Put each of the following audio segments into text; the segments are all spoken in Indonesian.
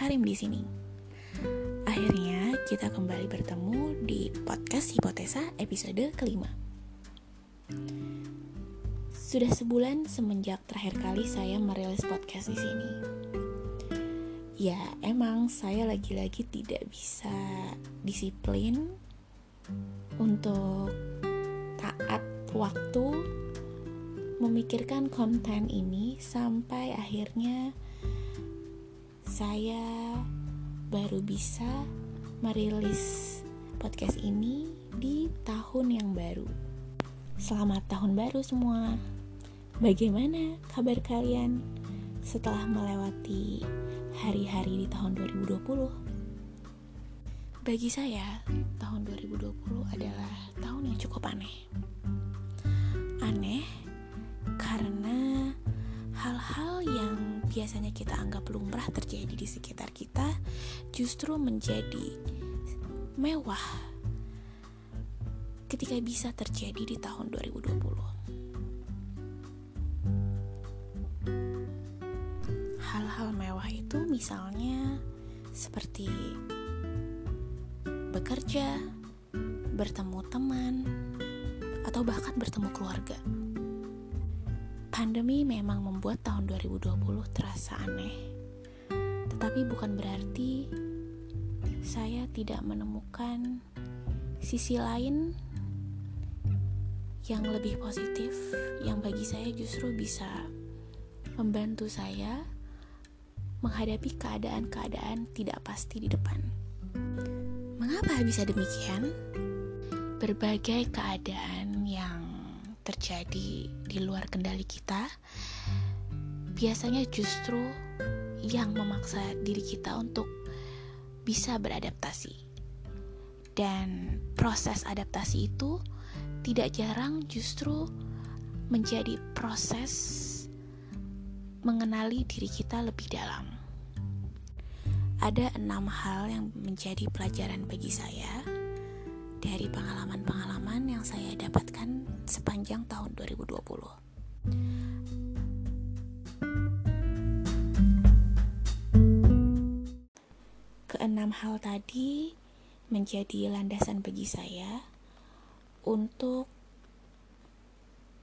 Karim di sini. Akhirnya kita kembali bertemu di podcast Hipotesa episode kelima. Sudah sebulan semenjak terakhir kali saya merilis podcast di sini. Ya, emang saya lagi-lagi tidak bisa disiplin untuk taat waktu memikirkan konten ini sampai akhirnya saya baru bisa merilis podcast ini di tahun yang baru. Selamat tahun baru semua. Bagaimana kabar kalian setelah melewati hari-hari di tahun 2020? Bagi saya, tahun 2020 adalah tahun yang cukup aneh. Aneh karena hal-hal yang biasanya kita anggap lumrah terjadi di sekitar kita justru menjadi mewah ketika bisa terjadi di tahun 2020. Hal-hal mewah itu misalnya seperti bekerja, bertemu teman, atau bahkan bertemu keluarga. Pandemi memang membuat tahun 2020 terasa aneh. Tetapi bukan berarti saya tidak menemukan sisi lain yang lebih positif yang bagi saya justru bisa membantu saya menghadapi keadaan-keadaan tidak pasti di depan. Mengapa bisa demikian? Berbagai keadaan yang terjadi di luar kendali kita, biasanya justru yang memaksa diri kita untuk bisa beradaptasi. Dan proses adaptasi itu tidak jarang justru menjadi proses mengenali diri kita lebih dalam. Ada enam hal yang menjadi pelajaran bagi saya dari pengalaman-pengalaman yang saya dapatkan sepanjang tahun 2020. Keenam hal tadi menjadi landasan bagi saya untuk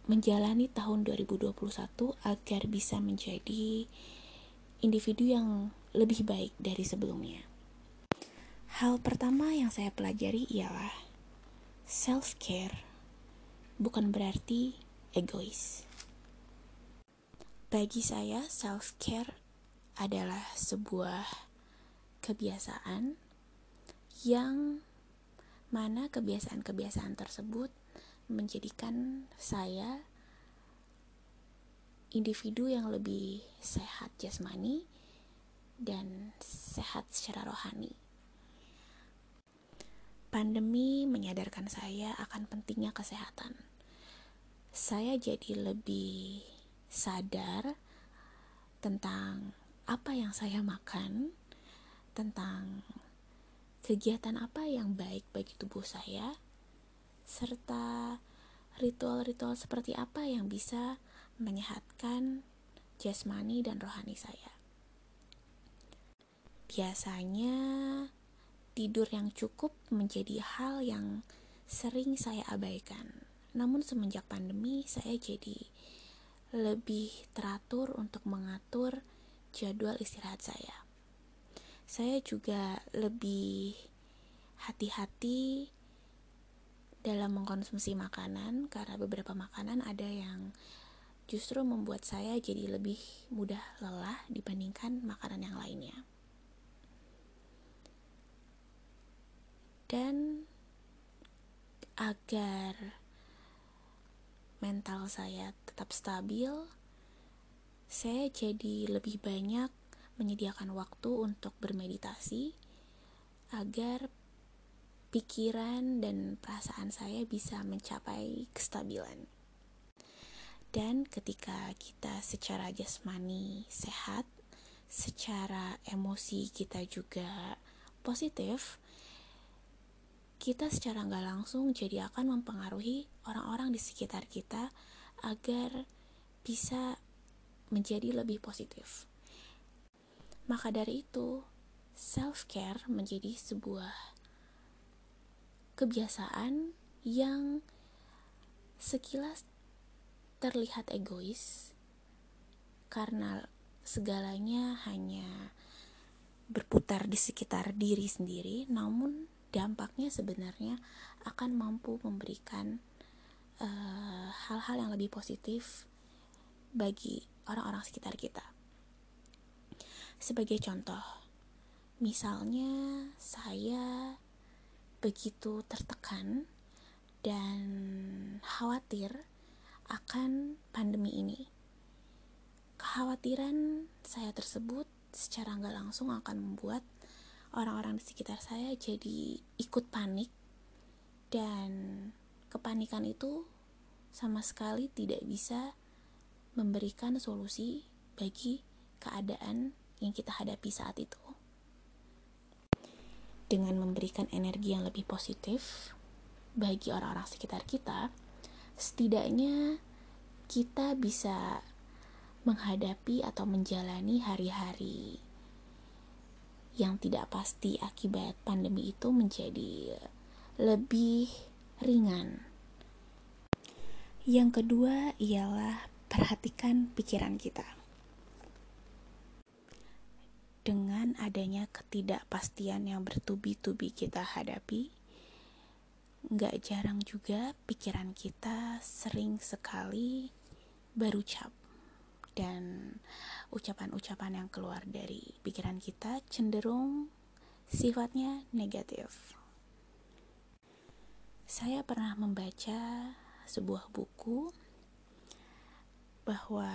menjalani tahun 2021 agar bisa menjadi individu yang lebih baik dari sebelumnya. Hal pertama yang saya pelajari ialah self-care bukan berarti egois. Bagi saya, self-care adalah sebuah kebiasaan yang mana kebiasaan-kebiasaan tersebut menjadikan saya individu yang lebih sehat jasmani dan sehat secara rohani. Pandemi menyadarkan saya akan pentingnya kesehatan. Saya jadi lebih sadar tentang apa yang saya makan, tentang kegiatan apa yang baik bagi tubuh saya, serta ritual-ritual seperti apa yang bisa menyehatkan jasmani dan rohani saya. Biasanya tidur yang cukup menjadi hal yang sering saya abaikan. Namun semenjak pandemi saya jadi lebih teratur untuk mengatur jadwal istirahat saya. Saya juga lebih hati-hati dalam mengkonsumsi makanan karena beberapa makanan ada yang justru membuat saya jadi lebih mudah lelah dibandingkan makanan yang lainnya. dan agar mental saya tetap stabil, saya jadi lebih banyak menyediakan waktu untuk bermeditasi agar pikiran dan perasaan saya bisa mencapai kestabilan. Dan ketika kita secara jasmani sehat, secara emosi kita juga positif, kita secara nggak langsung jadi akan mempengaruhi orang-orang di sekitar kita agar bisa menjadi lebih positif. Maka dari itu, self care menjadi sebuah kebiasaan yang sekilas terlihat egois karena segalanya hanya berputar di sekitar diri sendiri, namun dampaknya sebenarnya akan mampu memberikan eh, hal-hal uh, yang lebih positif bagi orang-orang sekitar kita. Sebagai contoh, misalnya saya begitu tertekan dan khawatir akan pandemi ini. Kekhawatiran saya tersebut secara nggak langsung akan membuat orang-orang di sekitar saya jadi ikut panik dan kepanikan itu sama sekali tidak bisa memberikan solusi bagi keadaan yang kita hadapi saat itu. Dengan memberikan energi yang lebih positif bagi orang-orang sekitar kita, setidaknya kita bisa menghadapi atau menjalani hari-hari yang tidak pasti akibat pandemi itu menjadi lebih ringan. Yang kedua ialah perhatikan pikiran kita. Dengan adanya ketidakpastian yang bertubi-tubi kita hadapi, nggak jarang juga pikiran kita sering sekali berucap dan ucapan-ucapan yang keluar dari pikiran kita cenderung sifatnya negatif. Saya pernah membaca sebuah buku bahwa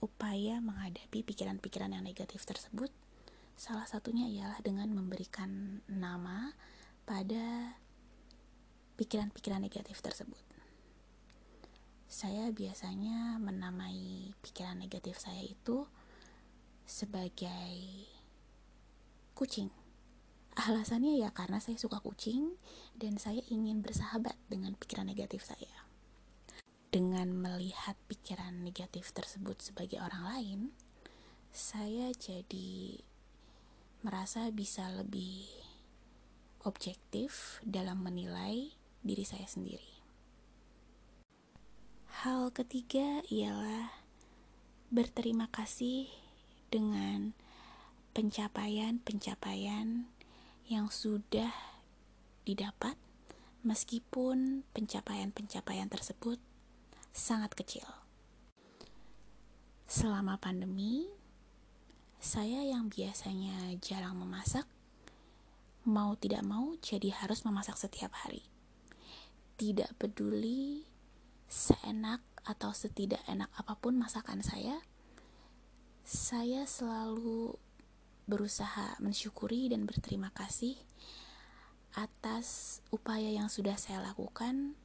upaya menghadapi pikiran-pikiran yang negatif tersebut salah satunya ialah dengan memberikan nama pada pikiran-pikiran negatif tersebut saya biasanya menamai pikiran negatif saya itu sebagai kucing. Alasannya ya karena saya suka kucing dan saya ingin bersahabat dengan pikiran negatif saya. Dengan melihat pikiran negatif tersebut sebagai orang lain, saya jadi merasa bisa lebih objektif dalam menilai diri saya sendiri. Hal ketiga ialah berterima kasih dengan pencapaian-pencapaian yang sudah didapat, meskipun pencapaian-pencapaian tersebut sangat kecil. Selama pandemi, saya yang biasanya jarang memasak, mau tidak mau jadi harus memasak setiap hari. Tidak peduli seenak atau setidak enak apa pun masakan saya, saya selalu berusaha mensyukuri dan berterima kasih atas upaya yang sudah saya lakukan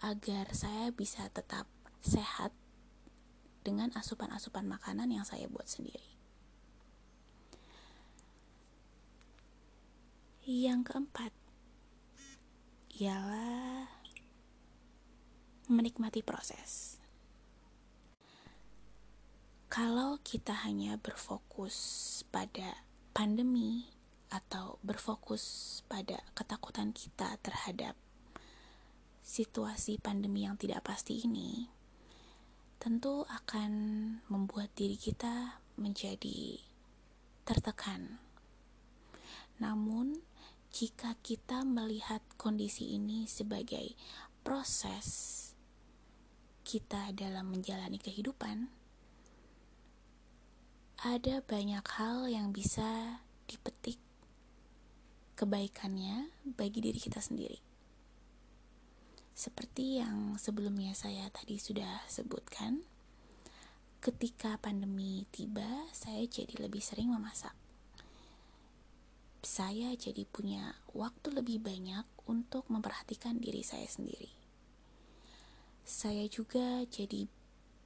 agar saya bisa tetap sehat dengan asupan-asupan makanan yang saya buat sendiri. Yang keempat ialah menikmati proses. Kalau kita hanya berfokus pada pandemi atau berfokus pada ketakutan kita terhadap situasi pandemi yang tidak pasti ini, tentu akan membuat diri kita menjadi tertekan. Namun, jika kita melihat kondisi ini sebagai proses kita dalam menjalani kehidupan, ada banyak hal yang bisa dipetik kebaikannya bagi diri kita sendiri. Seperti yang sebelumnya saya tadi sudah sebutkan, ketika pandemi tiba, saya jadi lebih sering memasak. Saya jadi punya waktu lebih banyak untuk memperhatikan diri saya sendiri saya juga jadi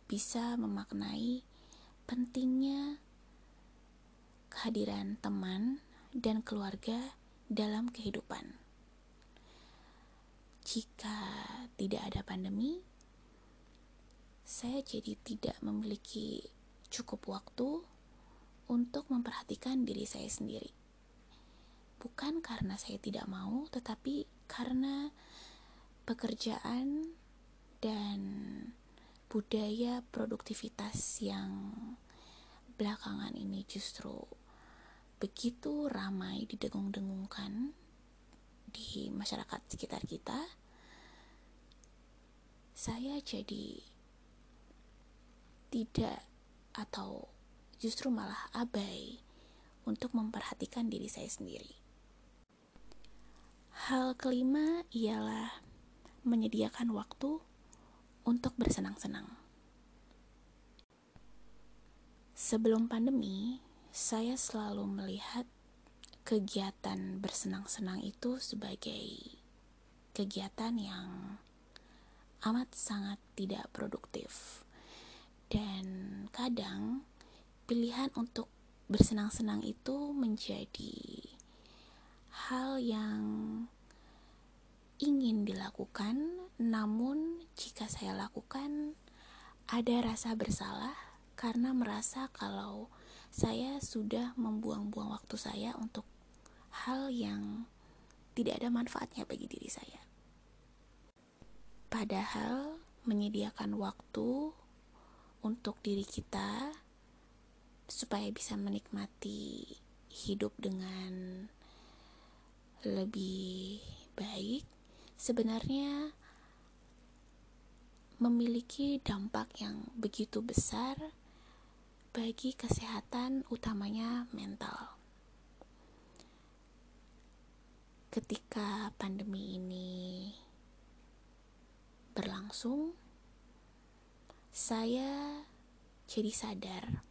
bisa memaknai pentingnya kehadiran teman dan keluarga dalam kehidupan. Jika tidak ada pandemi, saya jadi tidak memiliki cukup waktu untuk memperhatikan diri saya sendiri. Bukan karena saya tidak mau, tetapi karena pekerjaan dan budaya produktivitas yang belakangan ini justru begitu ramai didengung-dengungkan di masyarakat sekitar kita, saya jadi tidak atau justru malah abai untuk memperhatikan diri saya sendiri. Hal kelima ialah menyediakan waktu untuk bersenang-senang. Sebelum pandemi, saya selalu melihat kegiatan bersenang-senang itu sebagai kegiatan yang amat sangat tidak produktif. Dan kadang pilihan untuk bersenang-senang itu menjadi hal yang ingin dilakukan, namun jika saya lakukan, ada rasa bersalah karena merasa kalau saya sudah membuang-buang waktu saya untuk hal yang tidak ada manfaatnya bagi diri saya. Padahal menyediakan waktu untuk diri kita supaya bisa menikmati hidup dengan lebih baik sebenarnya memiliki dampak yang begitu besar bagi kesehatan, utamanya mental. Ketika pandemi ini berlangsung, saya jadi sadar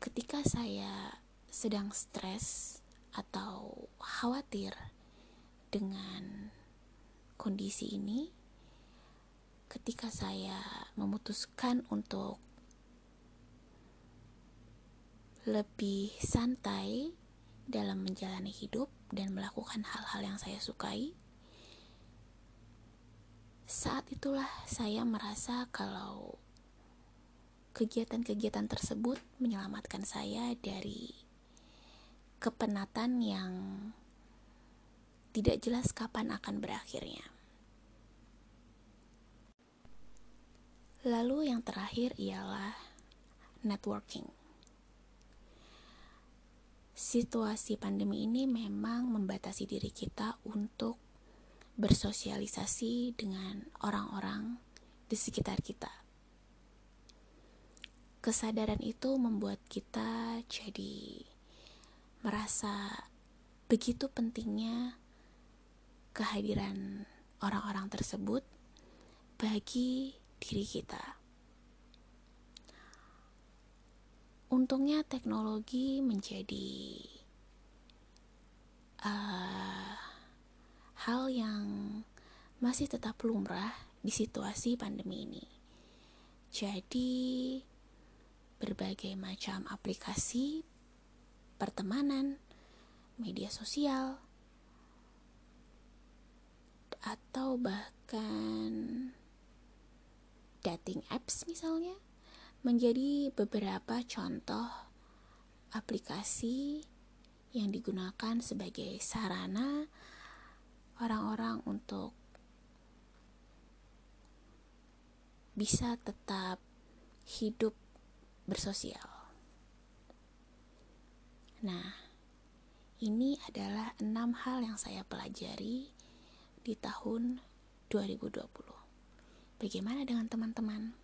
ketika saya sedang stres atau khawatir dengan kondisi ini ketika saya memutuskan untuk lebih santai dalam menjalani hidup dan melakukan hal-hal yang saya sukai. Saat itulah saya merasa kalau kegiatan-kegiatan tersebut menyelamatkan saya dari kepenatan yang tidak jelas kapan akan berakhirnya. Lalu yang terakhir ialah networking. Situasi pandemi ini memang membatasi diri kita untuk bersosialisasi dengan orang-orang di sekitar kita. Kesadaran itu membuat kita jadi merasa begitu pentingnya kehadiran orang-orang tersebut bagi diri kita. Untungnya teknologi menjadi uh, hal yang masih tetap lumrah di situasi pandemi ini. Jadi, berbagai macam aplikasi pertemanan, media sosial, atau bahkan dating apps misalnya menjadi beberapa contoh aplikasi yang digunakan sebagai sarana orang-orang untuk bisa tetap hidup bersosial. Nah, ini adalah enam hal yang saya pelajari di tahun 2020. Bagaimana dengan teman-teman?